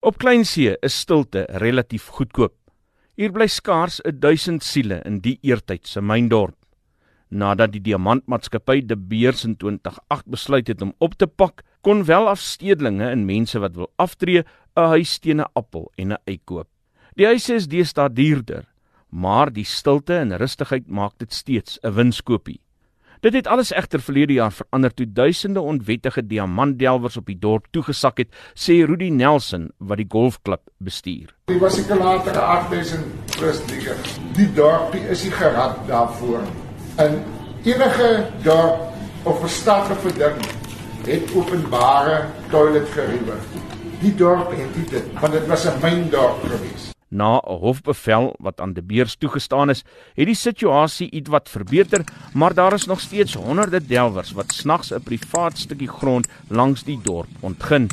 Op Kleinsee is stilte relatief goedkoop. Hier bly skaars 1000 siele in die eertyd se myndorp. Nadat die diamantmaatskappy De Beers in 2008 besluit het om op te pak, kon wel afstedelinge en mense wat wil aftree 'n huis teen 'n appel en 'n ei koop. Die huise is deesdae duurder, maar die stilte en rustigheid maak dit steeds 'n winskoopie. Dit het alles egter verlede jaar verander toe duisende onwettige diamantdelwers op die dorp toegesak het, sê Rudy Nelson wat die golfklub bestuur. Die was ek later 8000 plus dikker. Die dorp is nie gerad daarvoor. En enige dorp of 'n stad of 'n ding het openbare toilet geriewe. Die dorp het dit, want dit was 'n myndorp geweest. Na 'n hofbevel wat aan De Beers toegestaan is, het die situasie ietwat verbeter, maar daar is nog steeds honderde delwers wat snags 'n privaat stukkie grond langs die dorp ontgin.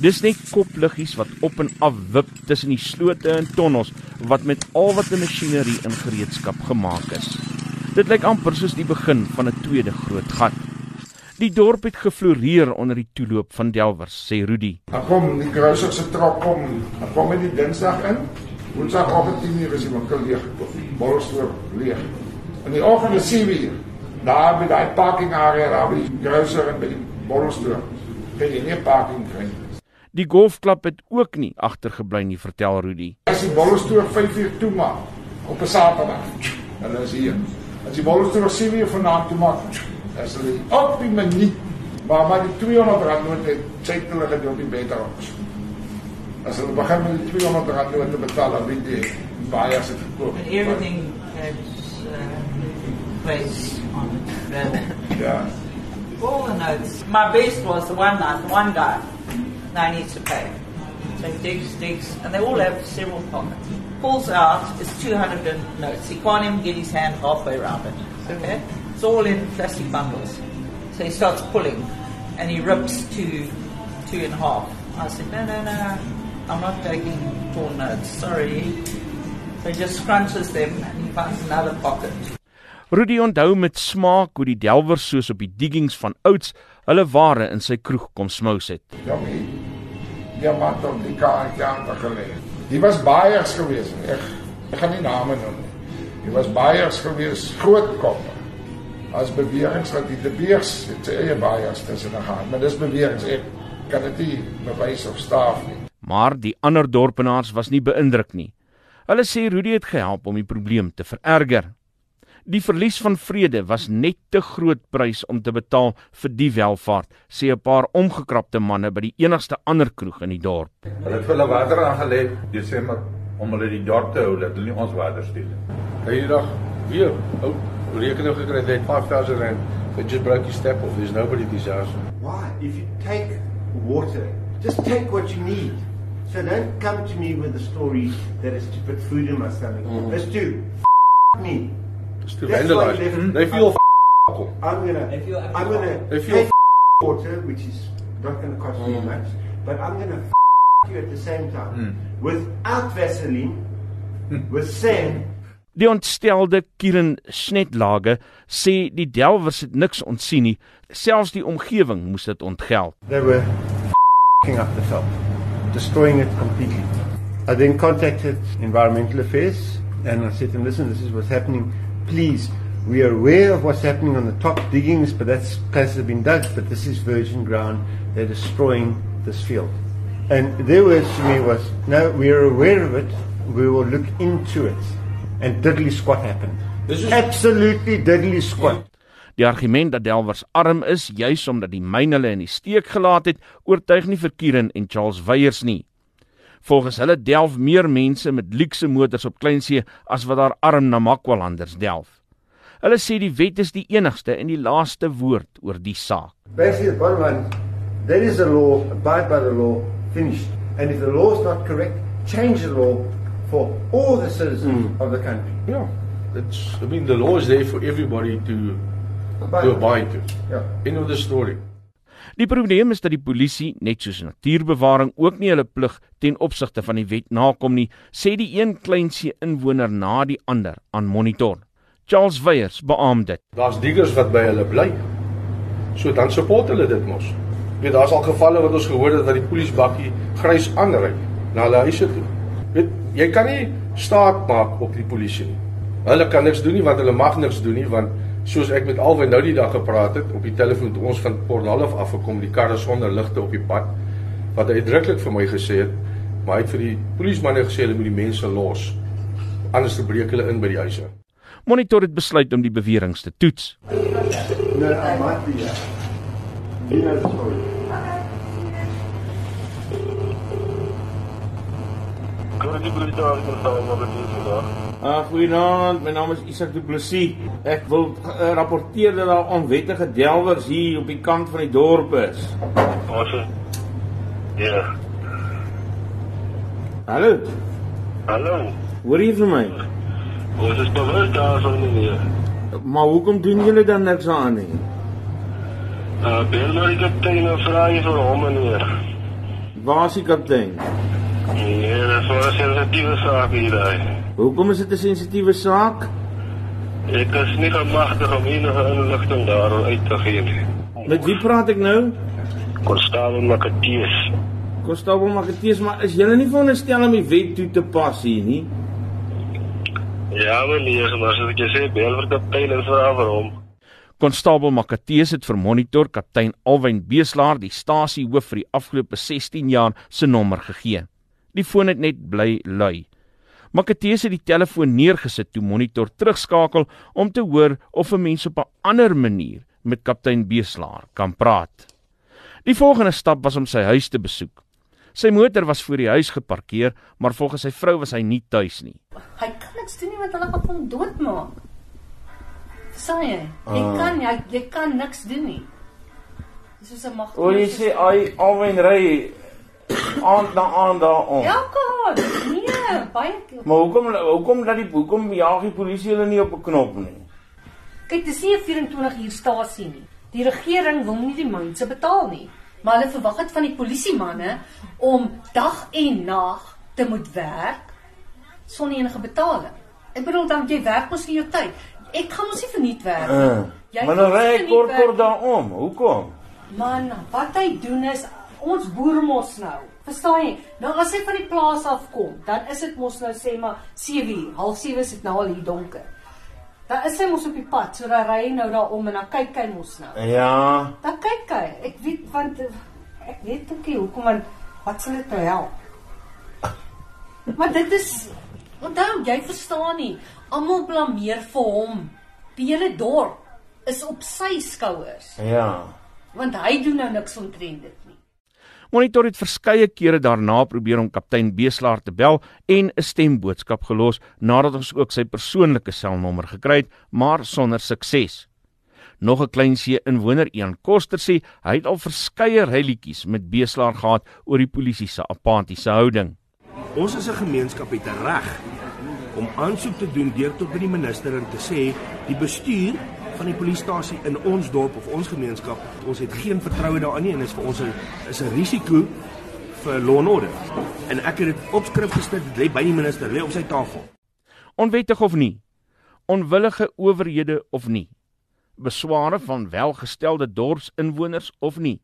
Dis net kopliggies wat op en af wip tussen die slote en tonnels wat met al wat 'n masjinerie in gereedskap gemaak is. Dit lyk amper soos die begin van 'n tweede groot gat. Die dorp het gefloreer onder die toeloop van Delwers, sê Rudy. Dan kom die Grouser se trok kom. Dan kom hy die Dinsdag in. Woensdag op 10:00 is die winkel leeg. Bolstoor leeg. In die oggend is hy weer. Daar by daai parking area daar by die Grouser en by die Bolstoor. Kan jy nie parking kry nie. Die golfklub het ook nie agtergebly nie, vertel Rudy. As die Bolstoor 5:00 toe maak op 'n Saterdag, dan is hier. As die Bolstoor 7:00 vanaand toe maak, as hulle op die minuut maar maar die 200 rand noot het sê hulle dat op die bed raak. As hulle begin met die 200 rand noot te betaal dan weet jy baie as dit koop. And everything has uh, place on it. yeah. All the notes. My best was the one night, the one guy. Now he needs to pay. So he digs, digs, and they all have several pockets. Pulls out is 200 notes. He can't even get his hand halfway around it. Okay? It's all in plastic bundles. So he starts pulling and he rips two, two and a half. I said, no, no, no, I'm not taking torn notes, sorry. So he just scrunches them and he finds another pocket. Rudy onthou met smaak hoe die delwers soos op die diggings van ouds hulle ware in sy kroeg kom smous het. Ja, die man het die kaart aan te gelê. Die was baie gewees. Ek ek gaan nie name noem nie. Die was baie gewees, groot kop as bewegings wat die debeers het sy eie bias tussen gaan, maar dis bewegings ek kan dit nie bewys of staaf nie. Maar die ander dorpenaars was nie beïndruk nie. Hulle sê Rudy het gehelp om die probleem te vererger. Die verlies van vrede was net te groot prys om te betaal vir die welvaart, sê 'n paar omgekrapte manne by die enigste ander kroeg in die dorp. Hulle het hulle water aangelê, jy sê maar om hulle die dorp te hou dat hulle nie ons water steel nie. Eendag weer, ou rekening gekry het 5000 rand. They just broke his step off. There's nobody at this house. Why? If you take water, just take what you need. So don't come to me with the story that is to put food in my stomach. Mm. Let's do f- me. Just to vandalize. They feel f- I'm gonna I'm gonna they feel f- water, which is not gonna cost mm. me much, but I'm gonna f- you at the same time mm. without Vaseline, with sand Die ontstelde Kiren Snetlage sê die delwers het niks ontsien nie, selfs die omgewing moes dit ontgeld. They were f***ing up the veld, destroying it completely. I then contacted environmental affairs and I said to them, listen, this is what's happening. Please, we are aware of what's happening on the top diggings, but that's places have been dug, but this is virgin ground. They're destroying this field. And their words to me was, no, we are aware of it. We will look into it and diddly squat happened. This is absolutely diddly squat. Die argument dat Delwers arm is, juis omdat die myn hulle in die steek gelaat het, oortuig nie vir Kieran en Charles Weyers nie. Volgens hulle delf meer mense met luukse motors op Kleinsee as wat daar arm Namakwalanders delf. Hulle sê die wet is die enigste en die laaste woord oor die saak. Basically, one one, there is a law, abide by the law, finished. And if the law is not correct, change the law for all the citizens mm. of the country. Yeah, it's. I mean, the law is there for everybody to abide. to abide to. Yeah. End of the story. Die probleem is dat die polisie, net soos natuurbewaring, ook nie hulle plig ten opsigte van die wet nakom nie, sê die een kleinse inwoner na die ander aan monitor. Charles Weyers beamoed dit. Daar's diggers wat by hulle bly. So dan support hulle dit mos. Weet daar's al gevalle wat ons gehoor het dat die polisiebakkie grys aanry na hulle huise toe. Weet jy kan nie staat maak op die polisie nie. Hulle kan niks doen nie want hulle mag niks doen nie want soos ek met Alwyn nou die dag gepraat het op die telefoon toe ons van Port Nolloth af gekom die karre sonder ligte op die pad wat hy uitdruklik vir my gesê het maar hy het vir die polisiemanne gesê hulle moet die mense los anders breek hulle in by die huise. Monitor het besluit om die beweringe te toets. No, I might be here. You know the story. Uh, goeienaand, my naam is Isak Du Plessis. Ek wil uh, rapporteer dat daar onwettige delwers hier op die kant van die dorp is. Ons Ja. Hallo, Hallo. hoor jy vir my? Ons is bewus daarvan meneer. Maar hoekom doen julle dan niks aan nie? Uh bel maar die kaptein en vra jy vir hom meneer. Waar is die kaptein? Nee, dit is 'n sensitiewe saak hier daai. Hoekom is dit 'n sensitiewe saak? Ek is nie gemagtig om enige inligting daaroor uit te gee nie. Met wie praat ek nou? Konstabel Makateus. Konstabel Magatees, maar is julle nie veronderstel om die wet toe te pas hier nie? Ja meneer, maar soos ek jy sê, bel vir kaptein en vra vir hom. Konstabel Makatees het vir monitor kaptein Alwyn Beeslaar die stasiehoof vir die afgelope 16 jaar se nommer gegee. Die foon het net bly lui. Makatees het die telefoon neergesit toe monitor terugskakel om te hoor of 'n mens op 'n ander manier met kaptein Beeslaar kan praat. Die volgende stap was om sy huis te besoek. Sy motor was voor die huis geparkeer, maar volgens sy vrou was hy nie tuis nie. Hy kan niks doen nie want hulle gaan hom doodmaak. Verstaan jy? Jy kan jy, jy kan niks doen nie. Dis soos 'n mag. O, jy sê ai alwen ry aan na aan daarom. Ja, God. Nee, baie keer. Maar hoekom hoekom dat die hoekom jaag die polisie hulle nie op 'n knop nie? Kyk, dis nie 'n 24 uur stasie nie. Die regering wil nie die mense betaal nie. Maar hulle verwag dit van die polisiemanne om dag en nag te moet werk sonder enige betaling. Ek bedoel dan jy werk mos vir jou tyd. Ek gaan mos nie verniet werk nie. Uh, Jy maar dan ry nie ek kort kort daarom. Hoekom? Man, wat hy doen is ons boer mos nou. Verstaan jy? Nou as hy van die plaas af kom, dan is dit mos nou sê maar 7:00, 6:30 is dit nou al hier donker. Dan is hy mos op die pad, so dan ry hy nou daarom en dan kyk hy mos nou. Ja, Dan kyk hy. Ek weet want eh, ek weet ook nie hoekom want wat sal dit nou help? Maar dit is onthou, jy verstaan nie. Almal blameer vir hom. Die hele dorp is op sy skouers ja. want hy doen nou niks omtrent dit nie. Monitor het verskeie kere daarna probeer om kaptein Beeslaar te bel en 'n stemboodskap gelos nadat ons ook sy persoonlike selnommer gekry het, maar sonder sukses. Nog 'n kleinsee inwoner, Ian Koster sê hy het al verskeie rylietjies met Beeslaar gehad oor die polisie se apatiese houding. Ons as 'n gemeenskap het reg om aansoek te doen deur tot by die minister en te sê die bestuur van die polisiestasie in ons dorp of ons gemeenskap, ons het geen vertroue daarin nie en is vir ons 'n is 'n risiko vir law and order. En ek het dit opskrif gesit, lê by die minister, lê op sy tafel. Onwettig of nie, onwillige owerhede of nie, besware van welgestelde dorpsinwoners of nie.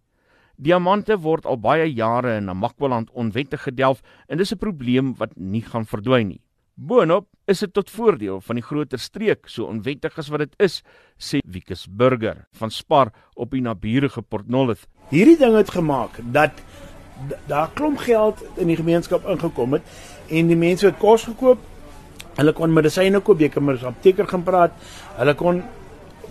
Diamante word al baie jare in Namakwaland onwettig gedelf en dis 'n probleem wat nie gaan verdwyn nie. Boonop is dit tot voordeel van die groter streek, so onwettig as wat dit is, sê Wikus Burger van Spar op die naburige Port Nolloth. Hierdie ding het gemaak dat daar klomp geld in die gemeenskap ingekom het en die mense het kos gekoop. Hulle kon medisyne koop, jy kan met 'n apteker gaan praat. Hulle kon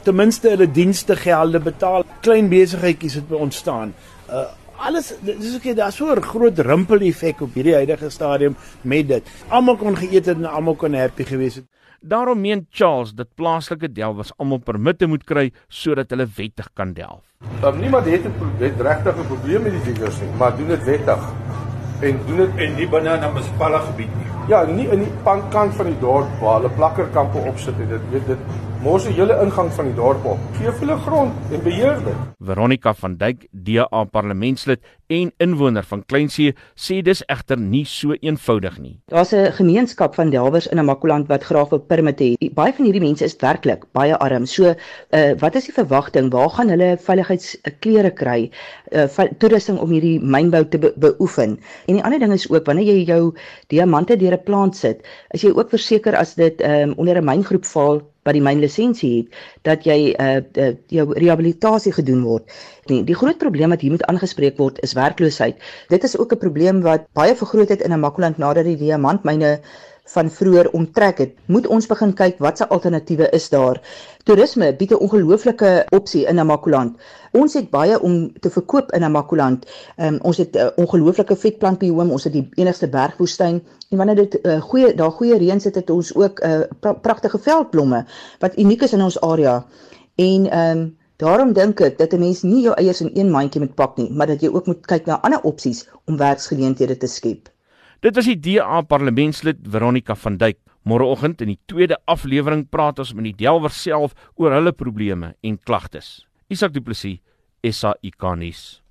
ten minste hulle dienste gelde betaal. Klein besigheidjies het ontstaan. Uh alles dis ek daar's so 'n groot rimpel effek op hierdie huidige stadium met dit. Almal kon geëet het en almal kon happy gewees het. Daarom meen Charles dat plaaslike delwers almal permitte moet kry sodat hulle wettig kan delf. Um, niemand het 'n regtig 'n probleem met die diggers nie, maar doen dit wettig. En doen dit En nie binne 'n munisipale gebied nie. Ja, nie in die pan- kant van die dorp waar hulle plakkerkampe opsit en dit weet dit mors die hele ingang van die dorp op. Gee vir hulle grond en beheer dit. Veronica van Dijk, DA parlementslid en inwoner van Kleinsee sê dis egter nie so eenvoudig nie. Daar's 'n gemeenskap van Delwers in Namakoland wat graag wil permit hê. Baie van hierdie mense is werklik baie arm. So, uh, wat is die verwagting? Waar gaan hulle veiligheidsklere kry? Uh, toerusting om hierdie mynbou te be beoefen. En die ander ding is ook wanneer jy jou diamante deur 'n plant sit, is jy ook verseker as dit um, onder 'n myngroep val wat die mynlisensie het dat jy uh, uh jou rehabilitasie gedoen word. Nee, die groot probleem wat hier moet aangespreek word is werkloosheid. Dit is ook 'n probleem wat baie vergroot het in Namakoland nadat die diamantmyne van vroeër onttrek het. Moet ons begin kyk watse alternatiewe is daar. Toerisme bied 'n ongelooflike opsie in Namakoland. Ons het baie om te verkoop in Namakoland. Um, ons het 'n uh, ongelooflike vetplantbioom, ons het die enigste bergwoestyn en wanneer dit uh, goeie daar goeie reën sit het ons ook 'n uh, pra pragtige veldblomme wat uniek is in ons area. En ehm um, Daarom dink ek dat 'n mens nie jou eiers in een mandjie moet pak nie, maar dat jy ook moet kyk na ander opsies om werksgeleenthede te skep. Dit was die DA parlementslid Veronica van Duyk. Môreoggend in die tweede aflewering praat ons met die Delwer self oor hulle probleme en klagtes. Isak Du Plessis, SAICanis.